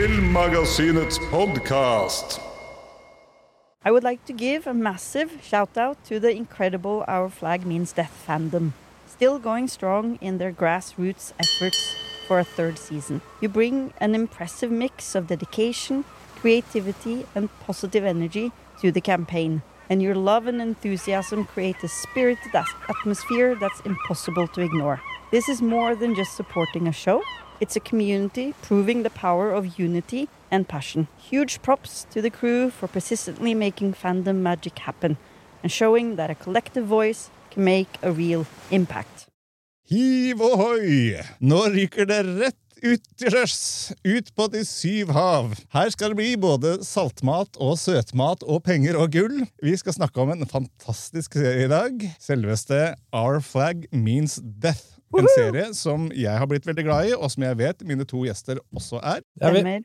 Filmmagasinets podkast. I would like to give a massive shout out to the incredible Our Flag Means Death fandom, still going strong in their grassroots efforts for a third season. You bring an impressive mix of dedication, creativity, and positive energy to the campaign. And your love and enthusiasm create a spirited atmosphere that's impossible to ignore. This is more than just supporting a show. It's a community proving the power of unity and passion. Huge props to the crew for persistently making fandom magic happen and showing that a collective voice can make a real impact. Hiv ohoi! Nå ryker det rett ut til sjøs, ut på de syv hav. Her skal det bli både saltmat og søtmat og penger og gull. Vi skal snakke om en fantastisk serie i dag. Selveste Our Flag Means Death. En serie som jeg har blitt veldig glad i, og som jeg vet mine to gjester også er.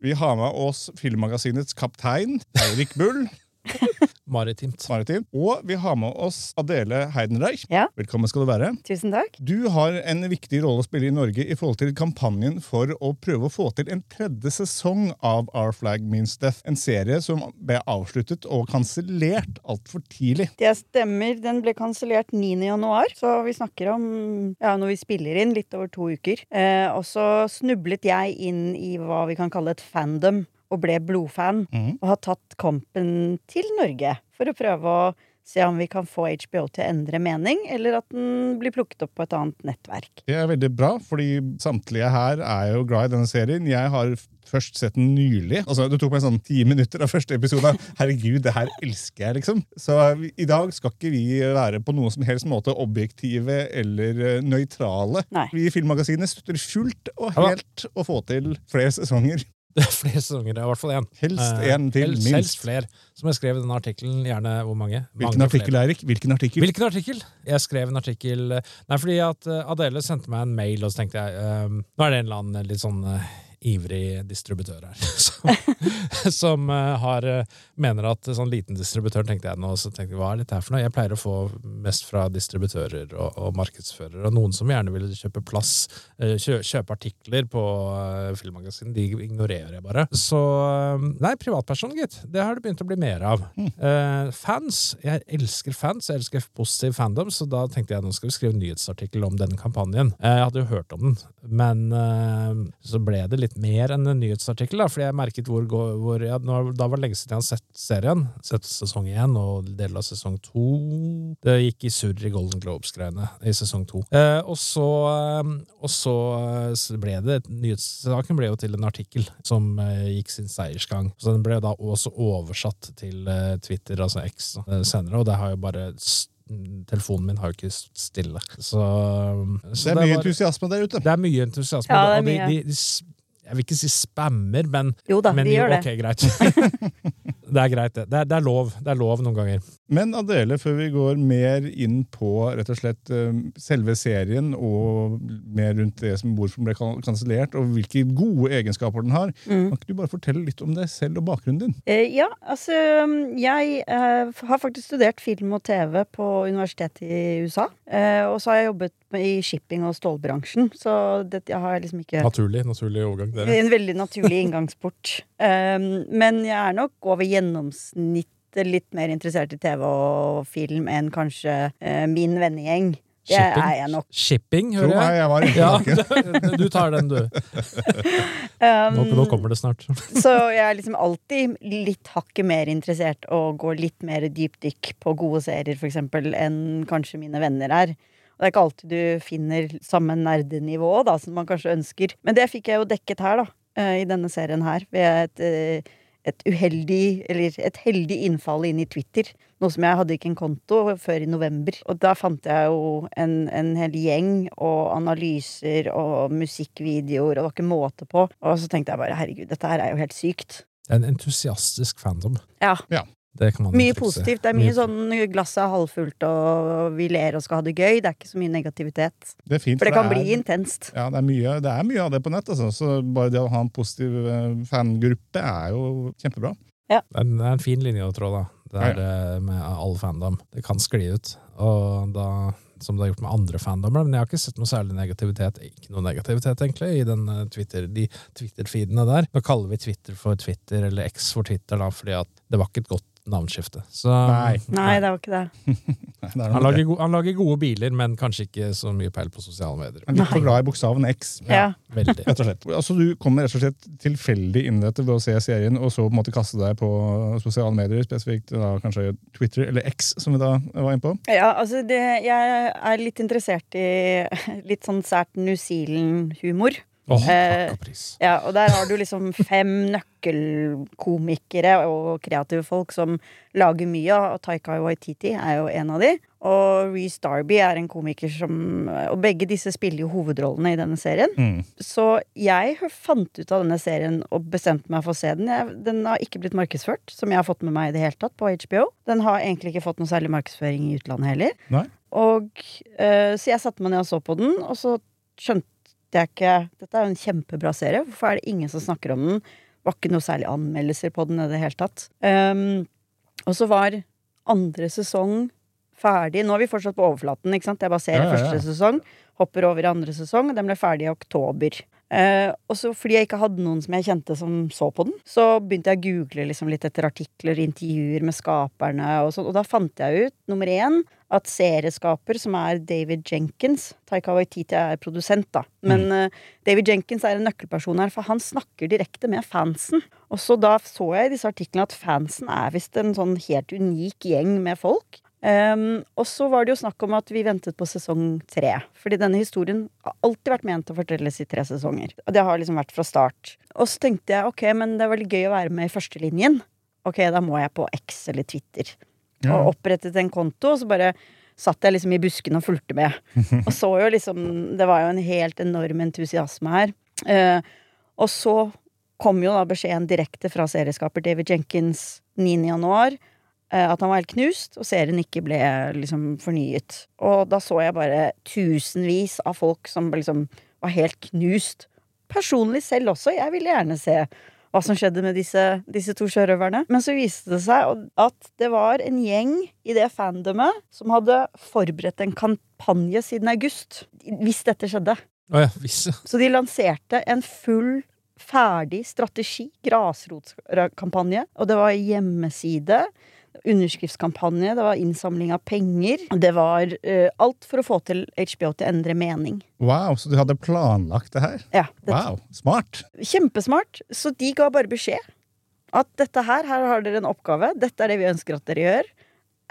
Vi har med oss Filmmagasinets kaptein, Eirik Bull. Maritimt. Maritimt. Og vi har med oss Adele Heidenreich. Ja. Velkommen skal du være. Tusen takk. Du har en viktig rolle å spille i Norge i forhold til kampanjen for å prøve å få til en tredje sesong av Our Flag Means Death. En serie som ble avsluttet og kansellert altfor tidlig. Det stemmer. Den ble kansellert 9. januar, så vi snakker om ja, når vi spiller inn, litt over to uker. Eh, og så snublet jeg inn i hva vi kan kalle et fandom, og ble blodfan. mm. Og har tatt kampen til Norge for å prøve å se om vi kan få HBO til å endre mening, eller at den blir plukket opp på et annet nettverk. Det er veldig bra, fordi samtlige her er jo glad i denne serien. Jeg har først sett den nylig. Altså, Det tok meg sånn ti minutter av første episode. Herregud, det her elsker jeg, liksom. Så vi- i dag skal ikke vi være på noen som helst måte objektive eller eh, nøytrale. Nei. Vi i Filmmagasinet støtter fullt og Ja helt å få til flere sesonger. Det er flere sesonger, i hvert fall én. Helst én en til, helst, minst. Helst flere. Som jeg skrev i denne artikkelen. Gjerne hvor mange? Hvilken mange artikkel, flere. Eirik? Hvilken artikkel? Hvilken artikkel? Jeg skrev en artikkel Nei, fordi at eh, Adele sendte meg en mail, og så tenkte jeg um, Nå er det en eller annen litt sånn eh, ivrig distributør her som, som eh, har eh, mener at sånn liten distributør, tenkte jeg nå. Så tenkte jeg, hva er dette her for noe? Jeg pleier å få mest fra distributører og, og markedsførere, og noen som gjerne vil kjøpe plass, eh, kjø, kjøpe artikler på filmmagasin, de ignorerer jeg bare. Så Nei, privatperson, gitt. Det har det begynt å bli mer av. Eh, fans. Jeg elsker fans, jeg elsker positiv fandom, så da tenkte jeg nå skal vi skrive en nyhetsartikkel om denne kampanjen. Jeg hadde jo hørt om den, men så ble det litt mer enn en nyhetsartikkel, da, fordi jeg merket hvor, hvor ja, nå, Da var det lenge siden jeg hadde sett serien. Sett sesong én og deler av sesong to. Det gikk i surr i Golden Globes-greiene i sesong to. Eh, og så, eh, og så eh, så ble det Nyhetssaken ble jo til en artikkel som eh, gikk sin seiersgang. Så den ble da også oversatt til eh, Twitter, altså X, eh, senere, og det har jo bare Telefonen min har jo ikke stått stille. Så, så Det er mye var- entusiasme der ute. det er mye entusiasme. Ja, det er og de, de, de, jeg vil ikke si spammer, men, Jo da, men de gjør det. Ok, greit. det er greit, det. Det er, det er lov. Det er lov noen ganger. Men Adele, før vi går mer inn på rett og slett eh, selve serien og mer rundt det som hvorfor den ble kan- kansellert, og hvilke gode egenskaper den har, Mm. kan ikke du bare fortelle litt om deg selv og bakgrunnen din? Eh, ja, altså Jeg eh, har faktisk studert film og TV på universitetet i USA. Eh, og så har jeg jobbet i shipping- og stålbransjen, så det, jeg har liksom ikke Naturlig, naturlig overgang. Dere. En veldig naturlig inngangsport. Um, men jeg er nok over gjennomsnittet litt mer interessert i TV og film enn kanskje eh, min vennegjeng. Det Shipping. er jeg nok. Shipping, hører jeg. jeg var Ja, du tar den, du. Um, Nå, nå kommer det snart. Så jeg er liksom alltid litt hakket mer interessert og går litt mer dypdykk på gode serier, for eksempel, enn kanskje mine venner er. Og det er ikke alltid du finner samme nerdenivå da, som man kanskje ønsker. Men det fikk jeg jo dekket her, da. eh, I denne serien her. Ved et, eh, et uheldig, eller et heldig innfall inn i Twitter. Noe som jeg hadde ikke en konto før i november. Og da fant jeg jo en, en hel gjeng og analyser og musikkvideoer, og det var ikke måte på. Og så tenkte jeg bare herregud, dette her er jo helt sykt. En entusiastisk fandom. Ja. Man Mye positivt. Det er mye sånn glasset er halvfullt, og vi ler og skal ha det gøy. Det er ikke så mye negativitet. Det er fint, For det kan er- bli intenst. Ja, det er, mye, det er mye av det på nett. Altså. Så bare det å ha en positiv eh, fangruppe er jo kjempebra. Det en, det er en fin linje å trå, da. Det er det med all fandom. Det kan skli ut. Og da, som det har gjort med andre fandommer. Men jeg har ikke sett noe særlig negativitet, ikke noe negativitet egentlig, i den eh, Twitter, de Twitter-feedene der. Nå kaller vi Twitter for Twitter, eller X for Twitter, da, fordi at det var ikke et godt navneskifte. Så, Nei. Nei, det var ikke det. Det er Han lager, gode, han lager gode biler, men kanskje ikke så mye peil på sosiale medier. Han er litt for glad i bokstaven X. Ja. Veldig. Rett og slett. Altså, du kommer rett og slett tilfeldig inn i dette ved å se serien, og så på en måte kaste deg på sosiale medier, spesifikt da kanskje Twitter, eller X, som vi da var inne på. Ja, altså det, jeg er litt interessert i litt sånn sært New Zealand-humor. Åh, Eh. Ja, og der har du liksom fem nøkkelkomikere og kreative folk som lager mye, og Taika Waititi er jo en av de. Og Reece Darby er en komiker som Og begge disse spiller jo hovedrollene i denne serien. Mm. Så jeg fant ut av denne serien og bestemte meg for å se den. Jeg, den har ikke blitt markedsført, som jeg har fått med meg i det hele tatt, på HBO. Den har egentlig ikke fått noe særlig markedsføring i utlandet heller. Nei. Og eh, Så jeg satte meg ned og så på den, og så skjønte jeg ikke Dette er jo en kjempebra serie. Hvorfor er det ingen som snakker om den? Var ikke noe særlig anmeldelser på den i det hele tatt. Um, og så var andre sesong ferdig. Nå er vi fortsatt på overflaten. ikke sant? Jeg bare ser Ja, ja, ja. første sesong, hopper over i andre sesong. Den ble ferdig i oktober. Eh, og så fordi jeg ikke hadde noen som jeg kjente som så på den, så begynte jeg å google liksom litt etter artikler, intervjuer med skaperne og sånn. Og da fant jeg ut, nummer én, at serieskaper, som er David Jenkins Taika Waititi er produsent, da. Men eh, David Jenkins er en nøkkelperson her, for han snakker direkte med fansen. Og så da så jeg i disse artiklene at fansen er visst en sånn helt unik gjeng med folk. Um, og så var det jo snakk om at vi ventet på sesong tre. Fordi denne historien har alltid vært ment å fortelles i tre sesonger. Og det har liksom vært fra start. Og så tenkte jeg ok, men det er veldig gøy å være med i førstelinjen. Ok, da må jeg på X eller Twitter. Ja. Og opprettet en konto, og så bare satt jeg liksom i busken og fulgte med. Og så jo liksom Det var jo en helt enorm entusiasme her. Eh, og så kom jo da beskjeden direkte fra serieskaper David Jenkins 9. januar eh, at han var helt knust, og serien ikke ble liksom fornyet. Og da så jeg bare tusenvis av folk som liksom var helt knust. Personlig selv også. Jeg ville gjerne se hva som skjedde med disse, disse to sjørøverne. Men så viste det seg at det var en gjeng i det fandomet som hadde forberedt en kampanje siden august. Hvis dette skjedde. Oh ja, hvis. Så de lanserte en full, ferdig strategi, grasrotkampanje. Og det var hjemmeside, underskriftskampanje, det var innsamling av penger. Det var uh, alt for å få til HBO til å endre mening. Wow, så du hadde planlagt det her? Ja, det, Wow, smart! Kjempesmart. Så de ga bare beskjed. At dette her, her har dere en oppgave. Dette er det vi ønsker at dere gjør.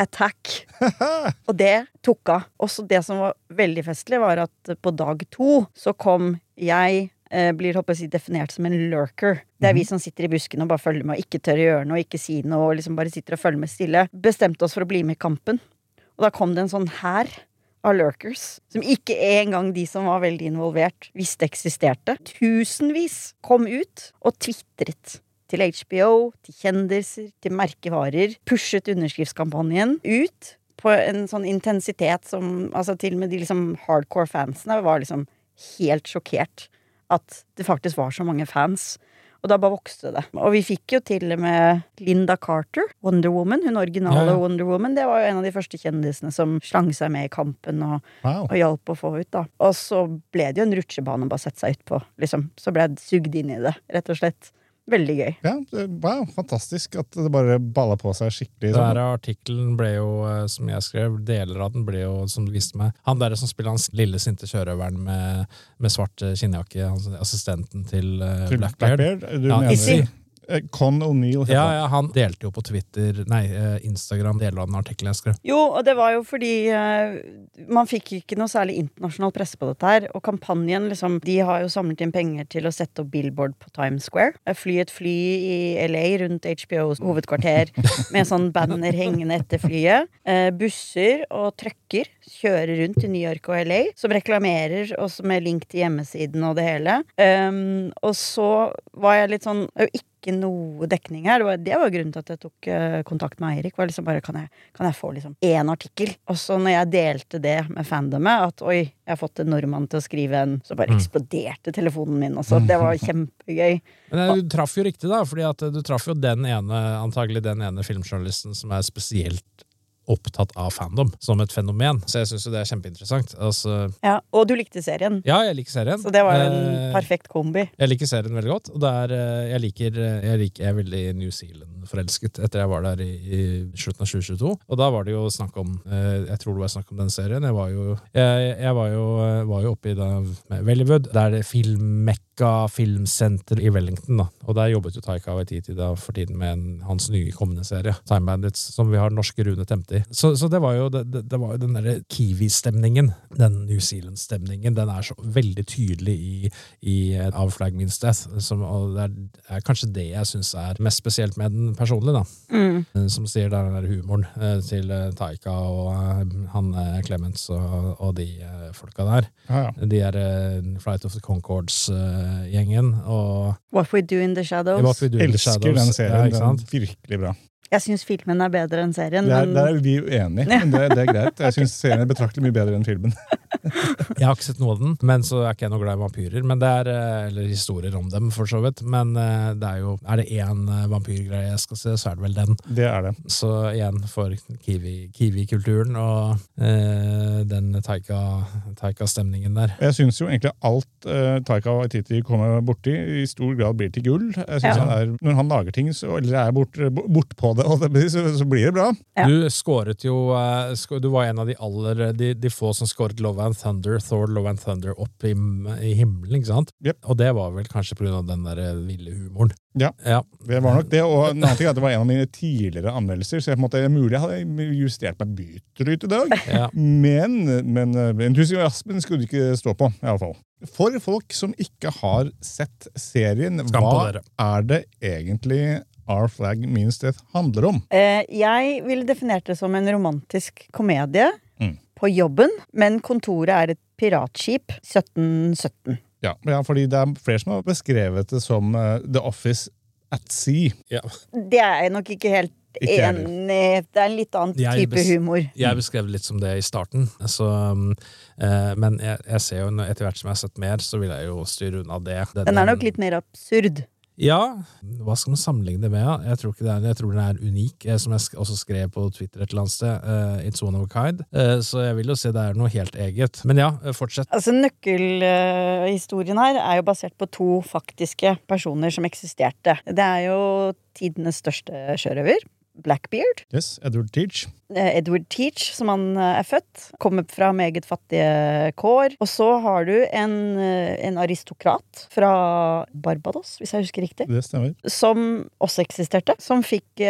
Attack. Og det tok av. Også det som var veldig festlig, var at på dag to så kom jeg blir håper jeg, definert som en lurker. Det er vi som sitter i busken og bare følger med og ikke tør å gjøre noe, ikke si noe, og liksom bare sitter og følger med stille. Bestemte oss for å bli med i kampen. Og da kom det en sånn hær av lurkers, som ikke engang de som var veldig involvert, visste eksisterte. Tusenvis kom ut og tvitret. Til HBO, til kjendiser, til merkevarer. Pushet underskriftskampanjen ut på en sånn intensitet som Altså til og med de liksom hardcore fansene var liksom helt sjokkert at det faktisk var så mange fans. Og da bare vokste det. Og vi fikk jo til og med Linda Carter, Wonder Woman. Hun originale Ja. Wonder Woman. Det var jo en av de første kjendisene som slang seg med i kampen og, Wow. og hjalp å få ut, da. Og så ble det jo en rutsjebane å bare sette seg utpå, liksom. Så ble jeg sugd inn i det, rett og slett. Veldig gøy. Ja, det- var fantastisk at det bare balla på seg skikkelig. Det sånn. her artikkelen ble jo, eh, som jeg skrev, deler av den ble jo, som du viste meg, han der som spiller hans lille sinte sjørøveren med, med svart eh, skinnjakke, assistenten til, uh, Til Blackbeard. Blackbeard? Du Ja, mener Izzy. Eh, Con O'Neill. Ja, han. ja, han delte jo på Twitter, nei, eh, Instagram, deler av den artikkelen jeg skrev. Jo, og det var jo fordi uh, man fikk ikke noe særlig internasjonal presse på dette her. Og kampanjen, liksom, de har jo samlet inn penger til å sette opp billboard på Times Square. Fly et fly i LA rundt HBOs hovedkvarter med sånn banner hengende etter flyet. Uh, busser og trucker kjører rundt i New York og LA som reklamerer, også med link til hjemmesiden og det hele. Um, og så var jeg litt sånn ikke er ikke noe dekning her. Det var, det var grunnen til at jeg tok eh, kontakt med Eirik. Var liksom bare, kan jeg, kan jeg få liksom én artikkel? Og så når jeg delte det med fandomet, at oi, jeg har fått en nordmann til å skrive en, så bare eksploderte telefonen min. også. Det var kjempegøy. Men eh, du traff jo riktig, da, fordi at eh, du traff jo den ene, antagelig den ene filmjournalisten som er spesielt opptatt av fandom som et fenomen. Så jeg syns jo det er kjempeinteressant. Altså, Ja, og du likte serien. ja, jeg liker serien. Så det var en Eh, perfekt kombi. Jeg liker serien veldig godt, og det er, eh, jeg, liker, eh, jeg, liker, jeg er veldig New Zealand-forelsket etter jeg var der i, i slutten av 2022. Og da var det jo snakk om eh, Jeg tror det var snakk om den serien. Jeg var jo, jeg, jeg var jo, eh, var jo oppe i Vellywood. Det er filmmekka filmsenter i Wellington. da. Og der jobbet jo Taika Waititi da for tiden med en, hans nye kommende serie, Time Bandits, som vi har norske Rune Temte i. Så, så det var jo det, det, det var jo den derre Kiwi-stemningen, den New Zealand-stemningen, den er så veldig tydelig i, i Our Flag Means Death. Som, og det er, er kanskje det jeg syns er mest spesielt med den personlig, da. Mm. Som sier det er den der humoren eh, til eh, Taika og eh, han eh, Clements og, og de eh, folka der. Ja, ja. De er eh, Flight of the Concords-gjengen og What We Do In The Shadows. What We Do in the Elsker Shadows. den serien. Ja, den er virkelig bra. Jeg syns filmen er bedre enn serien. Der, men der er vi uenige, men det, det er greit. Jeg syns serien er betraktelig mye bedre enn filmen. Jeg har ikke sett noe av den, men så er ikke jeg noe glad i vampyrer. Men det er, eh, Eller historier om dem, for så vidt. Men eh, det er jo Er det én eh, vampyrgreie jeg skal se, så er det vel den. Det er det. Så igjen for Kiwi- Kiwi-kulturen og eh, den Taika- Taika-stemningen der. Jeg syns jo egentlig alt eh, Taika Waititi kommer borti, i stor grad blir til gull. Jeg synes Ja. han er, Når han lager ting, så, eller er bort, bort på det, på så, blir det bra. Ja. Du skåret jo eh, Du var en av de aller de, de få som skåret Love and Thunder, Thor Love and Thunder opp i, i himmelen, ikke sant? Yep. Og det var vel kanskje pga. den der eh, ville humoren. Ja. ja. Det var nok det, og en annen ting er at det var en av mine tidligere anmeldelser, så jeg, på en måte, er mulig jeg hadde justert meg bytter ut i dag. ja. Men, men eh, entusiasmen skulle du ikke stå på, i hvert fall. For folk som ikke har sett serien, hva er det egentlig Our Flag Means Death handler om? Eh, jeg ville definert det som en romantisk komedie Mm. på jobben, men kontoret er et piratskip 1717. Ja, ja, fordi det er flere som har beskrevet det som eh, The Office at Sea. Det er jeg nok ikke helt enig Det er en litt annen Jeg type humor. Jeg beskrev det litt som det i starten, så, eh, men jeg, jeg ser jo etter hvert som jeg har sett mer, så vil jeg jo styre unna det. Den er nok litt mer absurd. Ja, hva skal man sammenligne det med? Jeg, tror ikke det er, jeg tror den er unik, eh, som jeg også skrev på Twitter et eller annet sted. Uh, it's one of a kind. Uh, så jeg vil jo si det er noe helt eget. Men ja, fortsett. Altså Nøkkelhistorien her er jo basert på to faktiske personer som eksisterte. Det er jo tidenes største sjørøver. Blackbeard. Yes, Edward Teach. eh, Edward Teach, som han eh, er født. Kommer fra meget fattige kår. Og så har du en, eh, en aristokrat fra Barbados, hvis jeg husker riktig. Det stemmer. Som også eksisterte. Som fikk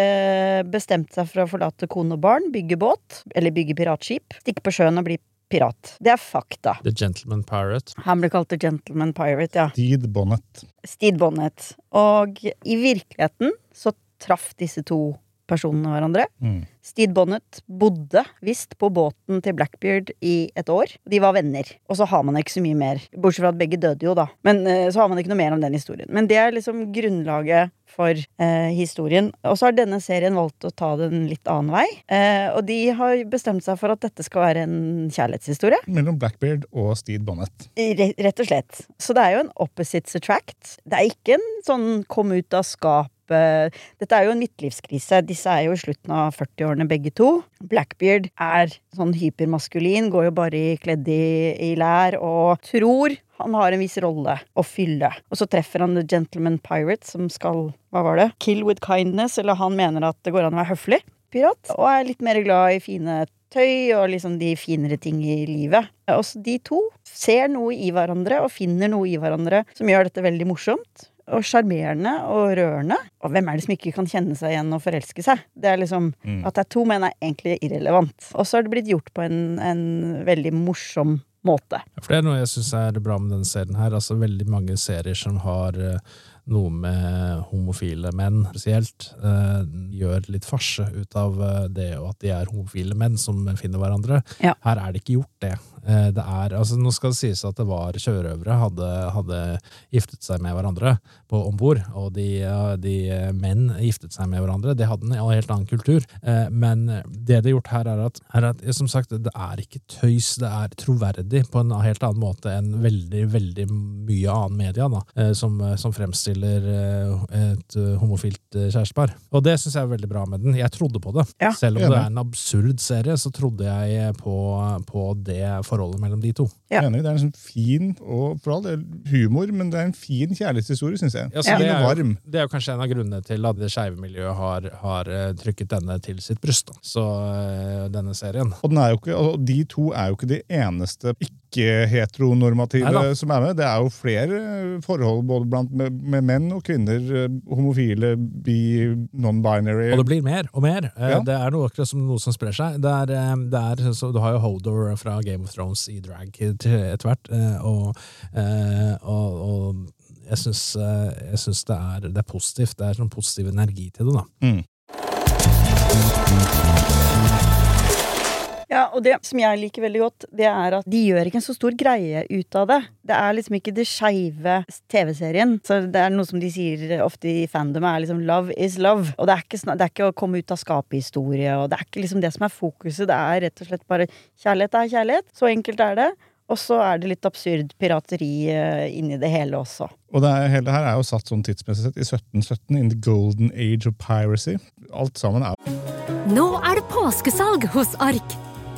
bestemt seg for å forlate kone og barn, bygge båt, eller bygge piratskip, stikke på sjøen og bli pirat. Det er fakta. The Gentleman Pirate. Han ble kalt The Gentleman Pirate, ja. Steed Bonnet. Steed Bonnet. Og i virkeligheten så traff disse to personene hverandre. Mm. Steed Bonnet bodde visst på båten til Blackbeard i et år. De var venner. Og så har man ikke så mye mer. Bortsett fra at begge døde jo, da. Men eh, så har man ikke noe mer om den historien. Men det er liksom grunnlaget for eh, historien. Og så har denne serien valgt å ta den litt annen vei. Eh, og de har bestemt seg for at dette skal være en kjærlighetshistorie. Mellom Blackbeard og Steed Bonnet. Re- Rett og slett. Så det er jo en opposites attract. Det er ikke en sånn kom ut av skapet Dette er jo en midtlivskrise. Disse er jo i slutten av 40-årene begge to. Blackbeard er sånn hypermaskulin, går jo bare kledd i, i lær og tror han har en viss rolle å fylle. Og så treffer han The Gentleman Pirate, som skal hva var det? Kill with kindness, eller han mener at det går an å være høflig pirat, og er litt mer glad i fine tøy og liksom de finere ting i livet. Også de to ser noe i hverandre og finner noe i hverandre som gjør dette veldig morsomt. Og sjarmerende og rørende. Og hvem er det som ikke kan kjenne seg igjen og forelske seg? Det er liksom, At det er to menn, er egentlig irrelevant. Og så har det blitt gjort på en, en veldig morsom måte. For det er noe jeg syns er bra med denne serien her. Altså veldig mange serier som har eh, noe med homofile menn spesielt, eh, gjør litt farse ut av eh, det og at de er homofile menn som finner hverandre. Ja. Her er det ikke gjort det. Eh, det er, altså Nå skal det sies at det var sjørøvere hadde, hadde giftet seg med hverandre på om bord, og de, de menn giftet seg med hverandre. Det hadde en helt annen kultur. Men det det er gjort her, er at, er at som sagt, det er ikke tøys, det er troverdig på en helt annen måte enn veldig, veldig mye annen media, da, som, som fremstiller eh, et eh, homofilt eh, kjærestepar. Og det syns jeg er veldig bra med den. Jeg trodde på det. Ja. Selv om det er en absurd serie, så trodde jeg på, på det forholdet mellom de to. Ja. Enig, Det er en sånn fin og for all del humor, men det er en fin kjærlighetshistorie, syns jeg. Ja, det, er jo, det er jo kanskje en av grunnene til at det skeive miljøet har, har trykket denne til sitt bryst. Så denne serien. Og, den er jo ikke, og de to er jo ikke de eneste ikke-heteronormative som er med. Det er jo flere forhold både blant med, med menn og kvinner, eh, homofile, bi, non-binary. Og det blir mer og mer. Eh, Ja. Det er noe, akkurat som noe som sprer seg. Det er, eh, det er, så, du har jo Hodor fra Game of Thrones i drag etter hvert, eh, og, eh, og, og jeg syns, eh, det, er, det er positivt. Det er sånn positiv energi til det, da. Mm. Ja, og det som jeg liker veldig godt, det er at de gjør ikke en så stor greie ut av det. Det er liksom ikke det skeive TV-serien. Så det er noe som de sier ofte i fandom, er liksom 'love is love'. Og det er ikke, det er ikke å komme ut av skapet-historie, og det er ikke liksom det som er fokuset. Det er rett og slett bare kjærlighet er kjærlighet. Så enkelt er det. Og så er det litt absurd pirateri eh, inni det hele også. Og det er, hele her er jo satt sånn tidsmessig sett i 1717, in the golden age of piracy. Alt sammen er Nå er det påskesalg hos Ark.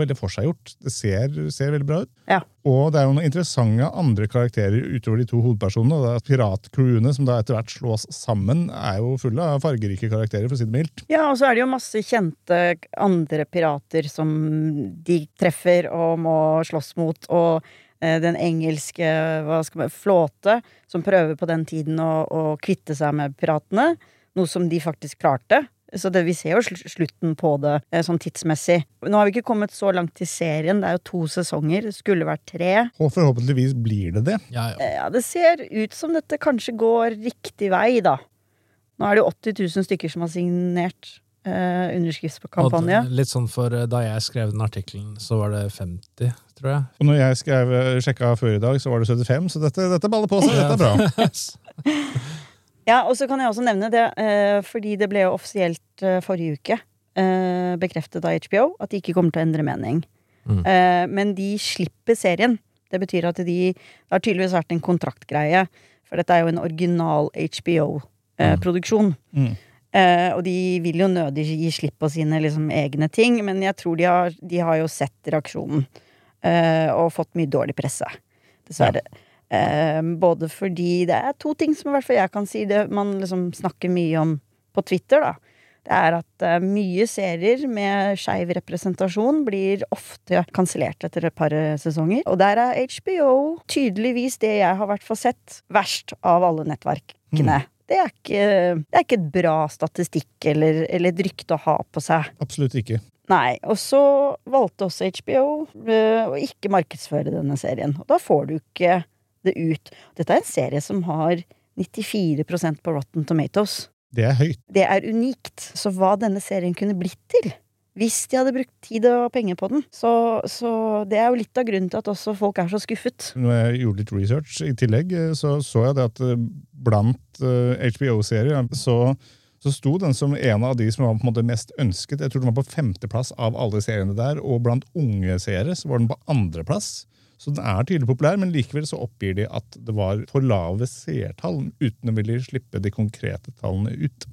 veldig forseggjort. Det ser, ser veldig bra ut. Ja. Og det er jo noen interessante andre karakterer utover de to hovedpersonene. er Piratcrewene, som da etter hvert slås sammen, er jo fulle av fargerike karakterer, for å si det mildt. Ja, og så er det jo masse kjente andre pirater som de treffer og må slåss mot, og eh, den engelske man, flåte som prøver på den tiden å, å kvitte seg med piratene, noe som de faktisk klarte. Så det, vi ser jo sl slutten på det eh, sånn tidsmessig. Nå har vi ikke kommet så langt til serien, det er jo to sesonger, det skulle vært tre. Og forhåpentligvis blir det det. Ja, ja. Eh, Ja, det ser ut som dette kanskje går riktig vei, da. Nå er det jo 80 000 stykker som har signert eh, underskriftskampanje. Litt sånn for eh, Da jeg skrev den artikkelen, så var det 50, tror jeg. Og når jeg skrev, sjekka før i dag, så var det 75, så dette, dette baller på seg. Dette er bra. Ja, og så kan jeg også nevne det, eh, fordi det ble jo offisielt eh, forrige uke eh, bekreftet av HBO at de ikke kommer til å endre mening. Mm. Eh, men de slipper serien. Det betyr at de Det har tydeligvis vært en kontraktgreie, for dette er jo en original HBO-produksjon. Mm. Eh, og de vil jo nødig gi slipp på sine liksom, egne ting, men jeg tror de har, de har jo sett reaksjonen. eh, og fått mye dårlig presse, dessverre. Eh, både fordi det er to ting som i hvert fall jeg kan si det man liksom snakker mye om på Twitter, da. Det er at uh, mye serier med skeiv representasjon blir ofte kansellert etter et par eh, sesonger. Og der er HBO tydeligvis det jeg har hvert fall sett, verst av alle nettverkene. Det, er ikke, det er ikke et bra statistikk eller, eller et rykte å ha på seg. Absolutt ikke. Nei, og så valgte også HBO øh, å ikke markedsføre denne serien. Og da får du ikke det ut. Dette er en serie som har 94% på Rotten Tomatoes. Det er høyt. Det er unikt. Så hva denne serien kunne blitt til hvis de hadde brukt tid og penger på den. Så, så det er jo litt av grunnen til at også folk er så skuffet. Når jeg gjorde litt research i tillegg, eh, så så jeg det at eh, blant eh, HBO-serier så, så sto den som en av de som var på en måte mest ønsket. Jeg tror den var på femteplass av alle seriene der, og blant unge seere så var den på andreplass. Så den er tydelig populær, men likevel så oppgir de at det var for lave seertall, uten å ville slippe de konkrete tallene ut.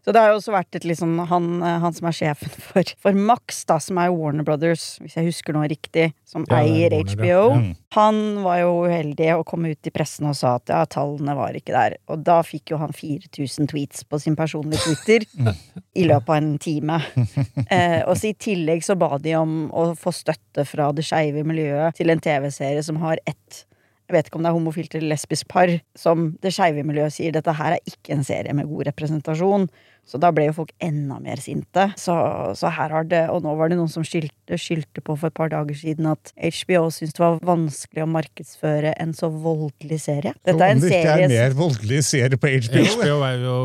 Så det har jo også vært et liksom han, han som er sjefen for, for Max, da, som er Warner Brothers, hvis jeg husker noe riktig, som Ja, er eier Warner, HBO. ja. Mm. Han var jo uheldig og kom ut i pressen og sa at ja, tallene var ikke der. Og da fikk jo han 4000 tweets på sin personlige Twitter i løpet av en time. Eh, og så i tillegg så ba de om å få støtte fra det skeive miljøet til en TV-serie som har ett jeg vet ikke om det er homofilt eller lesbisk par, som det skeive miljøet sier dette her er ikke en serie med god representasjon. Så da ble jo folk enda mer sinte. Så, så her har det Og nå var det noen som skyldte, skyldte på for et par dager siden at HBO syntes det var vanskelig å markedsføre en så voldelig serie. Dette er en Om det ikke er mer voldelig serie på HBO. HBO er jo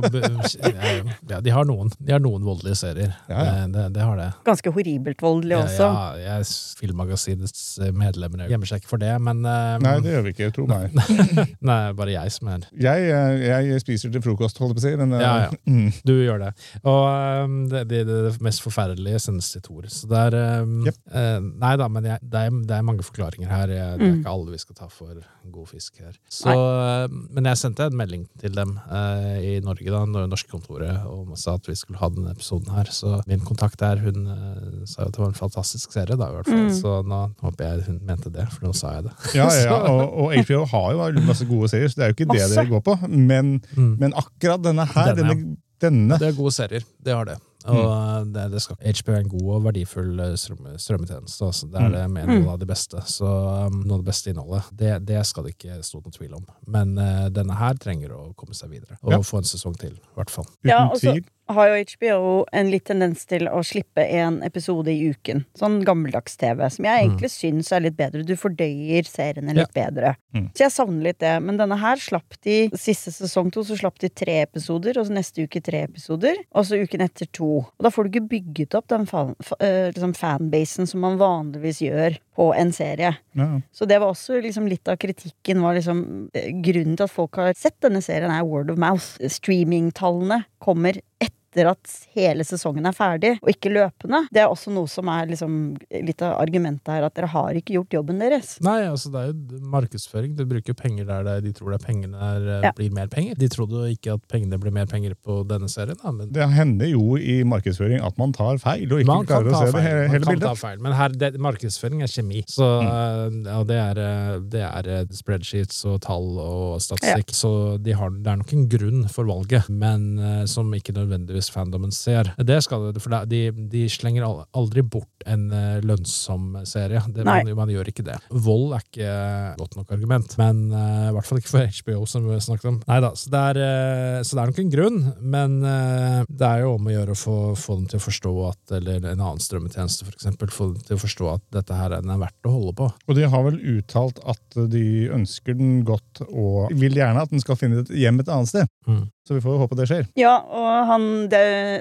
Ja, de har noen, de har noen voldelige serier. Ja, ja. Det, det, det har det. ganske horribelt voldelig også. Ja, ja, jeg, Filmmagasinets medlemmer gjemmer seg ikke for det, men um, Nei, det gjør vi ikke. Tro meg. nei, bare jeg som er Jeg, eh, jeg spiser til frokost, holdt jeg på å si. Men, eh, Ja, ja. mm. Du gjør det. Og um, det, det, det mest forferdelige sendes til Tor. Så det er um, yep. uh, Nei da, men jeg, det, er, det er mange forklaringer her. Jeg, det er Mm. ikke alle vi skal ta for god fisk her. Så, uh, men jeg sendte en melding til dem uh, i Norge, da, når norske kontoret, og sa at vi skulle ha denne episoden her. Så min kontakt der, hun eh, sa jo at det var en fantastisk serie, da, i hvert fall. Mm. Så nå håper jeg hun mente det, for nå sa jeg det. Ja, ja, ja. Og, og HBO har jo masse gode serier, så det er jo ikke det dere går på. Men, Mm. men akkurat denne her, Denne, denne, denne Det er gode serier, det har det. Og det, det skal. HBO er en god og verdifull eh, strøm, strømmetjeneste. Altså. Det er det med noe av det beste. Så um, Noe av det beste innholdet. Det, det skal det ikke stå noen tvil om. Men uh, denne her trenger å komme seg videre. Og Ja. få en sesong til, i hvert fall. uten Ja, tvil. Har jo HBO en litt tendens til å slippe en episode i uken. Sånn gammeldags TV, som jeg egentlig syns er litt bedre. Du fordøyer seriene litt bedre. Mm. Så jeg savner litt det. Men denne her slapp de Siste sesong to så slapp de tre episoder, og så neste uke tre episoder. Og så uken etter to. Og da får du ikke bygget opp den fan, fa, eh, liksom fanbasen som man vanligvis gjør på en serie. Ja. Så det var også liksom litt av kritikken var liksom eh, Grunnen til at folk har sett denne serien, er word of mouth. Streamingtallene kommer etter at hele sesongen er ferdig, og ikke løpende. Det er også noe som er liksom litt av argumentet her, at dere har ikke gjort jobben deres. Nei, altså det er jo markedsføring. Du bruker penger der de tror det er pengene er, eh, Ja. blir mer penger. De trodde jo ikke at pengene blir mer penger på denne serien, da, men Det hender jo i markedsføring at man tar feil, og ikke klarer å ta feil. det hele, man hele kan ta bildet. feil. Men her, det, markedsføring er kjemi. Så, eh, og det er, eh, det er spreadsheets og tall og statistikk. Så de har, det er nok en grunn for valget, men som ikke nødvendigvis fandomen ser. Det skal du, for de, de slenger aldri bort en eh, lønnsom serie. Det, man, man gjør ikke det. Vold er ikke godt nok argument, men uh, i hvert fall ikke for HBO, som vi snakket om. Nei da, så det er, eh, så det er nok en grunn, men uh, det er jo om å gjøre å få, få dem til å forstå at, eller en annen strømmetjeneste for eksempel, få dem til å forstå at dette her den er verdt å holde på. Og de har vel uttalt at de ønsker den godt og vil gjerne at den skal finne et hjem et annet sted. Mm. Så vi får håpe det skjer. Ja, og han,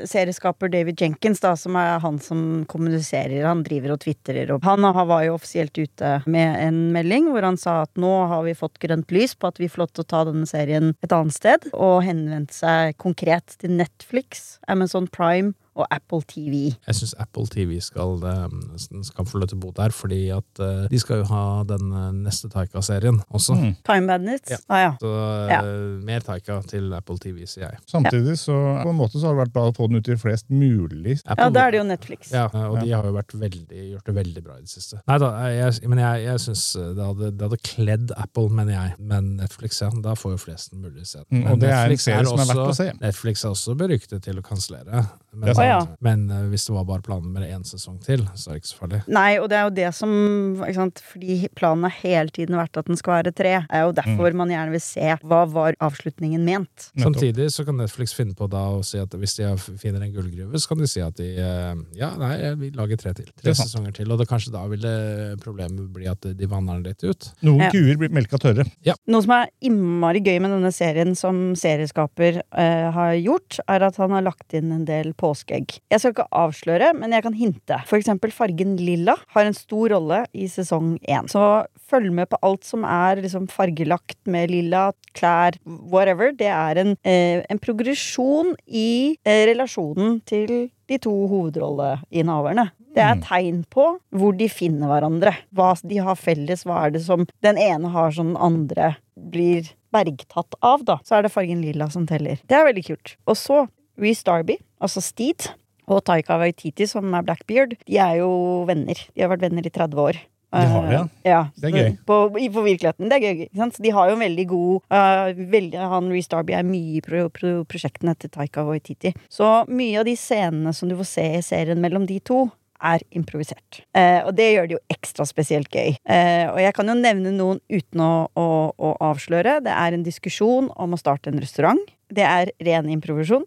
serieskaper David Jenkins, da, som er han som kommuniserer, han driver og twitterer, og han var jo offisielt ute med en melding hvor han sa at nå har vi fått grønt lys på at vi får lov til å ta denne serien et annet sted, og henvendte seg konkret til Netflix, Amazon Prime og Apple TV. Jeg syns Apple TV skal, eh, skal få lov til å bo der, fordi at eh, de skal jo ha den eh, neste Taika-serien også. Mm. Time Bandits? Ja. Ah, ja. Så Ja. mer Taika til Apple TV, sier jeg. Samtidig så på en måte så har det vært bra å få den ut til flest mulig. Apple, ja, da er det jo Netflix. Ja, og de har jo vært veldig, gjort det veldig bra i det siste. Nei da, jeg, men jeg, jeg syns det hadde, det hadde kledd Apple, mener jeg. Men Netflix, ja, da får jo flest mulig se den. Mm, og det det er en Netflix serie som er verdt å se. Netflix er også beryktet til å kansellere. Men, Sant. Ja. men uh, hvis det var bare planen med én sesong til, så er det ikke så farlig. Nei, og det er jo det som ikke sant? Fordi planen har hele tiden vært at den skal være tre. Det er jo derfor man gjerne vil se hva var avslutningen ment. Samtidig så kan Netflix finne på da å si at hvis de finner en gullgruve, så kan de si at de uh, ja, nei, vi lager tre til. Tre er sesonger til. Og det, kanskje da vil det problemet bli at de vanner den litt ut. Noen Ja. kuer blir melka tørre. Noe som er innmari gøy med denne serien som serieskaper uh, har gjort, er at han har lagt inn en del påskeegg. Jeg skal ikke avsløre, men jeg kan hinte. For eksempel fargen lilla har en stor rolle i sesong én. Så følg med på alt som er liksom fargelagt med lilla, klær, whatever. Det er en, eh, en progresjon i eh, relasjonen til de to hovedrolleinnehaverne. Det er tegn på hvor de finner hverandre. Hva de har felles. Hva er det som den ene har som den andre blir bergtatt av, da. Så er det fargen lilla som teller. Det er veldig kult. Og så Reece Darby, altså Steed, og Taika Waititi, som er Blackbeard, de er jo venner. De har vært venner i 30 år. De har det, ja. Eh, ja. Det er gøy. På, i- på virkeligheten. Det er gøy. Så de har jo en veldig god uh, veldig, Han Reece Darby er mye i pro, pro, prosjektene til Taika Waititi. Så mye av de scenene som du får se i serien mellom de to, er improvisert. Eh, og det gjør det jo ekstra spesielt gøy. Eh, og jeg kan jo nevne noen uten å, å, å avsløre. Det er en diskusjon om å starte en restaurant. Det er ren improvisasjon.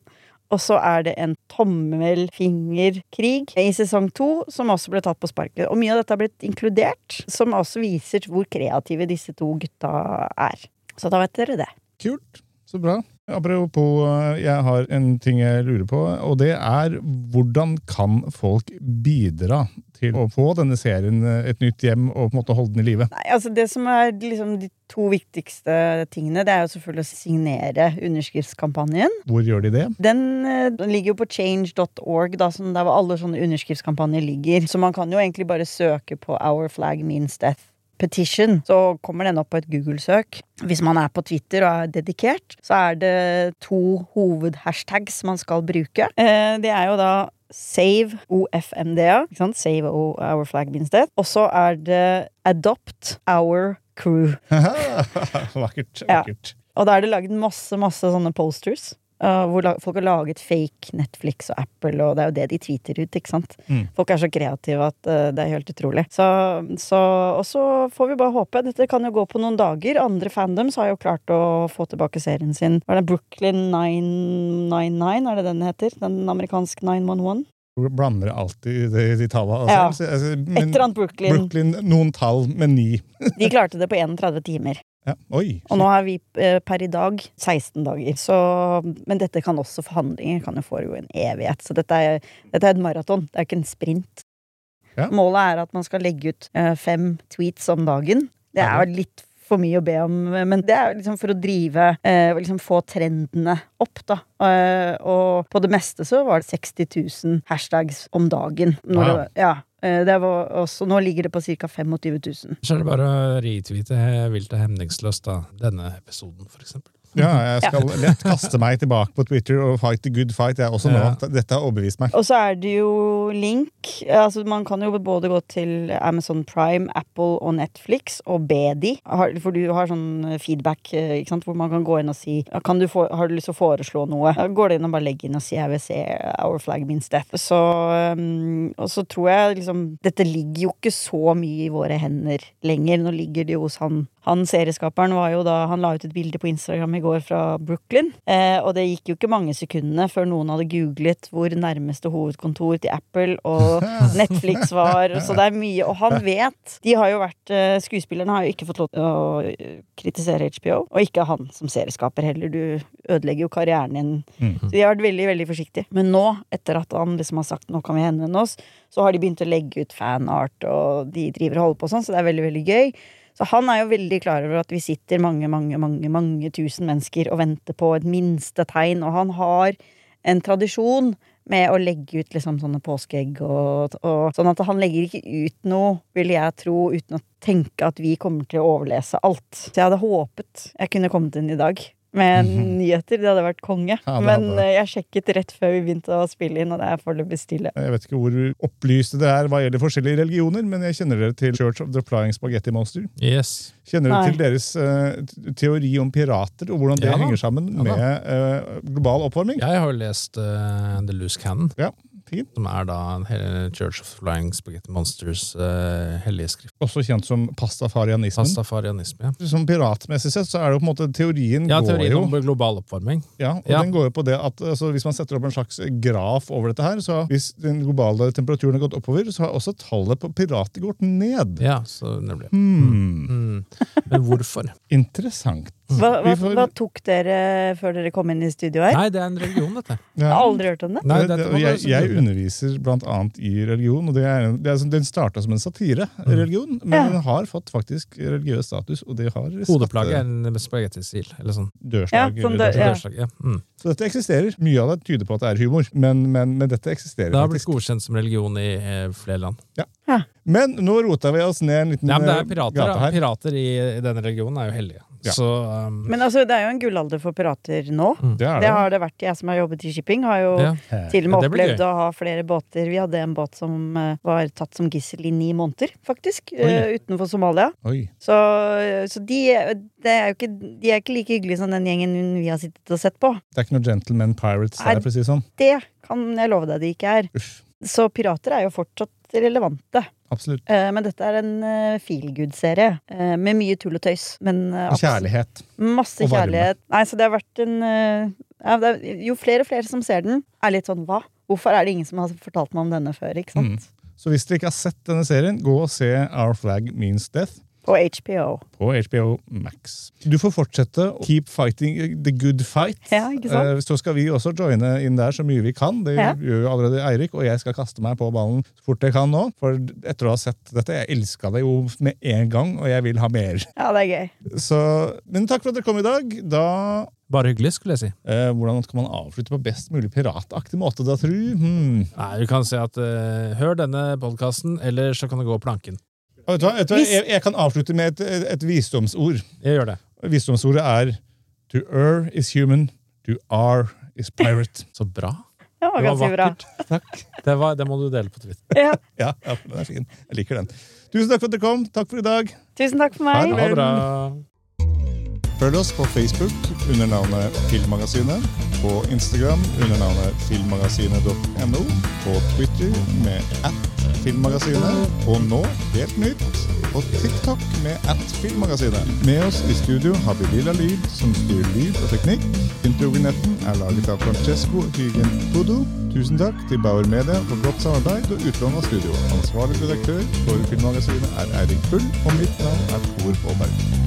Og så er det en tommelfingerkrig i sesong to, som også ble tatt på sparket. Og mye av dette har blitt inkludert, som også viser hvor kreative disse to gutta er. Så da vet dere det. Kult. Så bra. Apropos, eh, jeg har en ting jeg lurer på, og det er hvordan kan folk bidra til å få denne serien eh, et nytt hjem og på en måte holde den i live? Nei, altså Det som er liksom de to viktigste tingene, det er jo selvfølgelig å signere underskriftskampanjen. Hvor gjør de det? Den, eh, den ligger jo på change.org, da, der hvor alle sånne underskriftskampanjer ligger. Så man kan jo egentlig bare søke på Our Flag Means Death Petition, så kommer den opp på et Google-søk. Hvis man er på Twitter og er dedikert, så er det to hovedhashtags man skal bruke. Eh, Det er jo da Save OFMDA, ikke sant? Save Our Flag Means Death. Og så er det Adopt Our Crew. vakkert. Ja. Og da er det laget masse, masse sånne posters. Uh, hvor folk har laget fake Netflix og Apple, og det er jo det de tweeter ut. ikke sant? Mm. Folk er så kreative at uh, det er helt utrolig. Så, så, og så får vi bare håpe. Dette kan jo gå på noen dager. Andre fandoms har jo klart å få tilbake serien sin. Var det Brooklyn 999, er det den heter? Den amerikanske 911? Blander alltid de, de tallene. Ja. Altså, altså, Et eller annet Brooklyn. Brooklyn, noen tall med ni. De klarte det på 31 timer. Ja. Oi. Og nå er vi eh, per i dag 16 dager. Så, men dette kan også forhandlinger kan jo foregå i en evighet. Så dette er, dette er et maraton, det er ikke en sprint. Ja. Målet er at man skal legge ut eh, fem tweets om dagen. Det er jo litt for mye å be om, men det er liksom for å drive eh, og liksom få trendene opp, da. Og på det meste så var det 60 000 hashtags om dagen. Når Wow. ja, også, nå ligger det på ca. 25 000. Så er det bare å retweete vilt og hemningsløst da, denne episoden, for eksempel. Ja, jeg skal lett kaste meg tilbake på Twitter og fight the good fight, jeg også nå. Ja. Dette har overbevist meg. Og så er det jo link. Altså Man kan jo både gå til Amazon Prime, Apple og Netflix og be de. For du har sånn feedback eh, ikke sant? hvor man kan gå inn og si kan du få, Har du lyst til å foreslå noe? Går det inn og bare legger inn og sier jeg vil se Our Flag Means Death. Så, um, og så tror jeg liksom Dette ligger jo ikke så mye i våre hender lenger. Nå ligger det jo hos han han serieskaperen var jo da Han la ut et bilde på Instagram i går fra Brooklyn. Eh, og det gikk jo ikke mange sekundene før noen hadde googlet hvor nærmeste hovedkontor til Apple og Netflix var. Så det er mye. Og han vet. De har jo vært eh, Skuespillerne har jo ikke fått lov til å eh, kritisere HBO. Og ikke han som serieskaper heller. Du ødelegger jo karrieren din. Så de har vært veldig, veldig forsiktige. Men nå, etter at han liksom har sagt nå kan vi henvende oss, så har de begynt å legge ut fanart, og de driver og holder på sånn, så det er veldig, veldig gøy. Så han er jo veldig klar over at vi sitter mange, mange, mange, mange tusen mennesker og venter på et minste tegn, og han har en tradisjon med å legge ut liksom sånne påskeegg og, og Sånn at han legger ikke ut noe, vil jeg tro, uten å tenke at vi kommer til å overlese alt. Så jeg hadde håpet jeg kunne kommet inn i dag med nyheter. Det hadde vært konge. Ja, Men hadde eh, jeg sjekket rett før vi begynte å spille inn, og det er foreløpig stille. Jeg vet ikke hvor opplyste det er hva gjelder forskjellige religioner, men jeg kjenner dere til Church of the Flying Spaghetti Monster. Yes. Kjenner dere til deres uh, teori om pirater, og hvordan det Ja henger sammen Ja med uh, global oppvarming? Jeg har jo lest uh, The Loose Cannon, Ja, fint. som er da Church of Flying Spaghetti Monsters uh, hellige skrift. Også kjent som pastafarianismen. Pastafarianisme, ja. Som piratmessig sett så er det jo på en måte teorien Ja, går teorien jo om global oppvarming. Ja, og Ja. den går jo på det at altså, Hvis man setter opp en slags graf over dette her, så hvis den globale temperaturen har gått oppover, så har også tallet på pirater gått ned. Ja, så nemlig. Hmm. Hmm. Men hvorfor? Interessant. Hva, hva, får- hva tok dere før dere kom inn i studio her? Nei, det er en religion, dette. Jeg har aldri hørt om det. Nei, Det- det- jeg, jeg underviser blant annet i religion, og det er, det er, som- den starta som en satiregeligion, men Ja. den har fått faktisk religiøs status, og det har Hodeplagget er en spagettisil, eller sånn. dørslag. Ja, dør- Ja. Dørslag, ja. Mm. Så dette eksisterer. Mye av det tyder på at det er humor, men, men, men dette eksisterer Det har blitt faktisk. godkjent som religion i eh, flere land. Men nå rota vi oss ned en liten Ja, men det er pirater, gate da. her. Pirater i, i denne religionen er jo hellige. Ja. Så um, Men altså, det er jo en gullalder for pirater nå. Det er Det det. har det vært. Jeg som har jobbet i shipping, har jo ja. til og med Ja, opplevd gøy. å ha flere båter. Vi hadde en båt som eh, var tatt som gissel i ni måneder, faktisk. Eh, utenfor Somalia. Så, så de, det er jo ikke, de er ikke like hyggelige som den gjengen vi har sittet og sett på. Det er ikke noe gentleman pirates der, for å si det sånn. Det kan jeg love deg de ikke er. Uff. Så pirater er jo fortsatt relevante. Absolutt. Eh, Men dette er en uh, feelgood-serie eh, med mye tull og tøys. Men eh, Og kjærlighet. Masse Og kjærlighet. Nei, så det har vært en eh, ja, er, Jo flere og flere som ser den, er litt sånn hva? Hvorfor er det ingen som har fortalt meg om denne før? ikke sant? Mm. Så hvis dere ikke har sett denne serien, gå og se Our Flag Means Death På HBO. på HBO Max. Du får fortsette å keep fighting the good fight. Ja, ikke sant? Eh, Så skal vi også joine inn der så mye vi kan. Det Ja. gjør jo allerede Eirik, og jeg skal kaste meg på ballen så fort jeg kan nå. For etter å ha sett dette, jeg elska det jo med en gang, og jeg vil ha mer. Ja, det er gøy. Så, men takk for at dere kom i dag. Da Bare hyggelig, skulle jeg si. eh, Hvordan kan man avslutte på best mulig pirataktig måte, da, tru? Hmm. Nei, du kan si at eh, hør denne podkasten, eller så kan du gå planken. Og Vet du hva? Vet du hva? Jeg, jeg kan avslutte med et, et visdomsord. Jeg gjør det. Visdomsordet er To err is human, to are is pirate. Så bra. Ja, Det var ganske bra. vakkert. Takk. Det, var, det må du dele på Twitter. Ja. Ja, ja, den er fin. Jeg liker den. Tusen takk for at dere kom. Takk for i dag. Tusen takk for meg. Ha det bra. Følg oss på Facebook under navnet Filmmagasinet, på Instagram under navnet filmmagasinet.no, på Twitter med at Filmmagasinet, og nå, helt nytt, på TikTok med at Filmmagasinet. Med oss i studio har vi Lilla Lyd, som styrer lyd og teknikk. Introvinetten er laget av Francesco Hygen Pudo. Tusen takk til Bauer Media for godt samarbeid og utlån av studio. Ansvarlig redaktør for Filmmagasinet er Eirik Bull, og mitt navn er Tor Aaberg.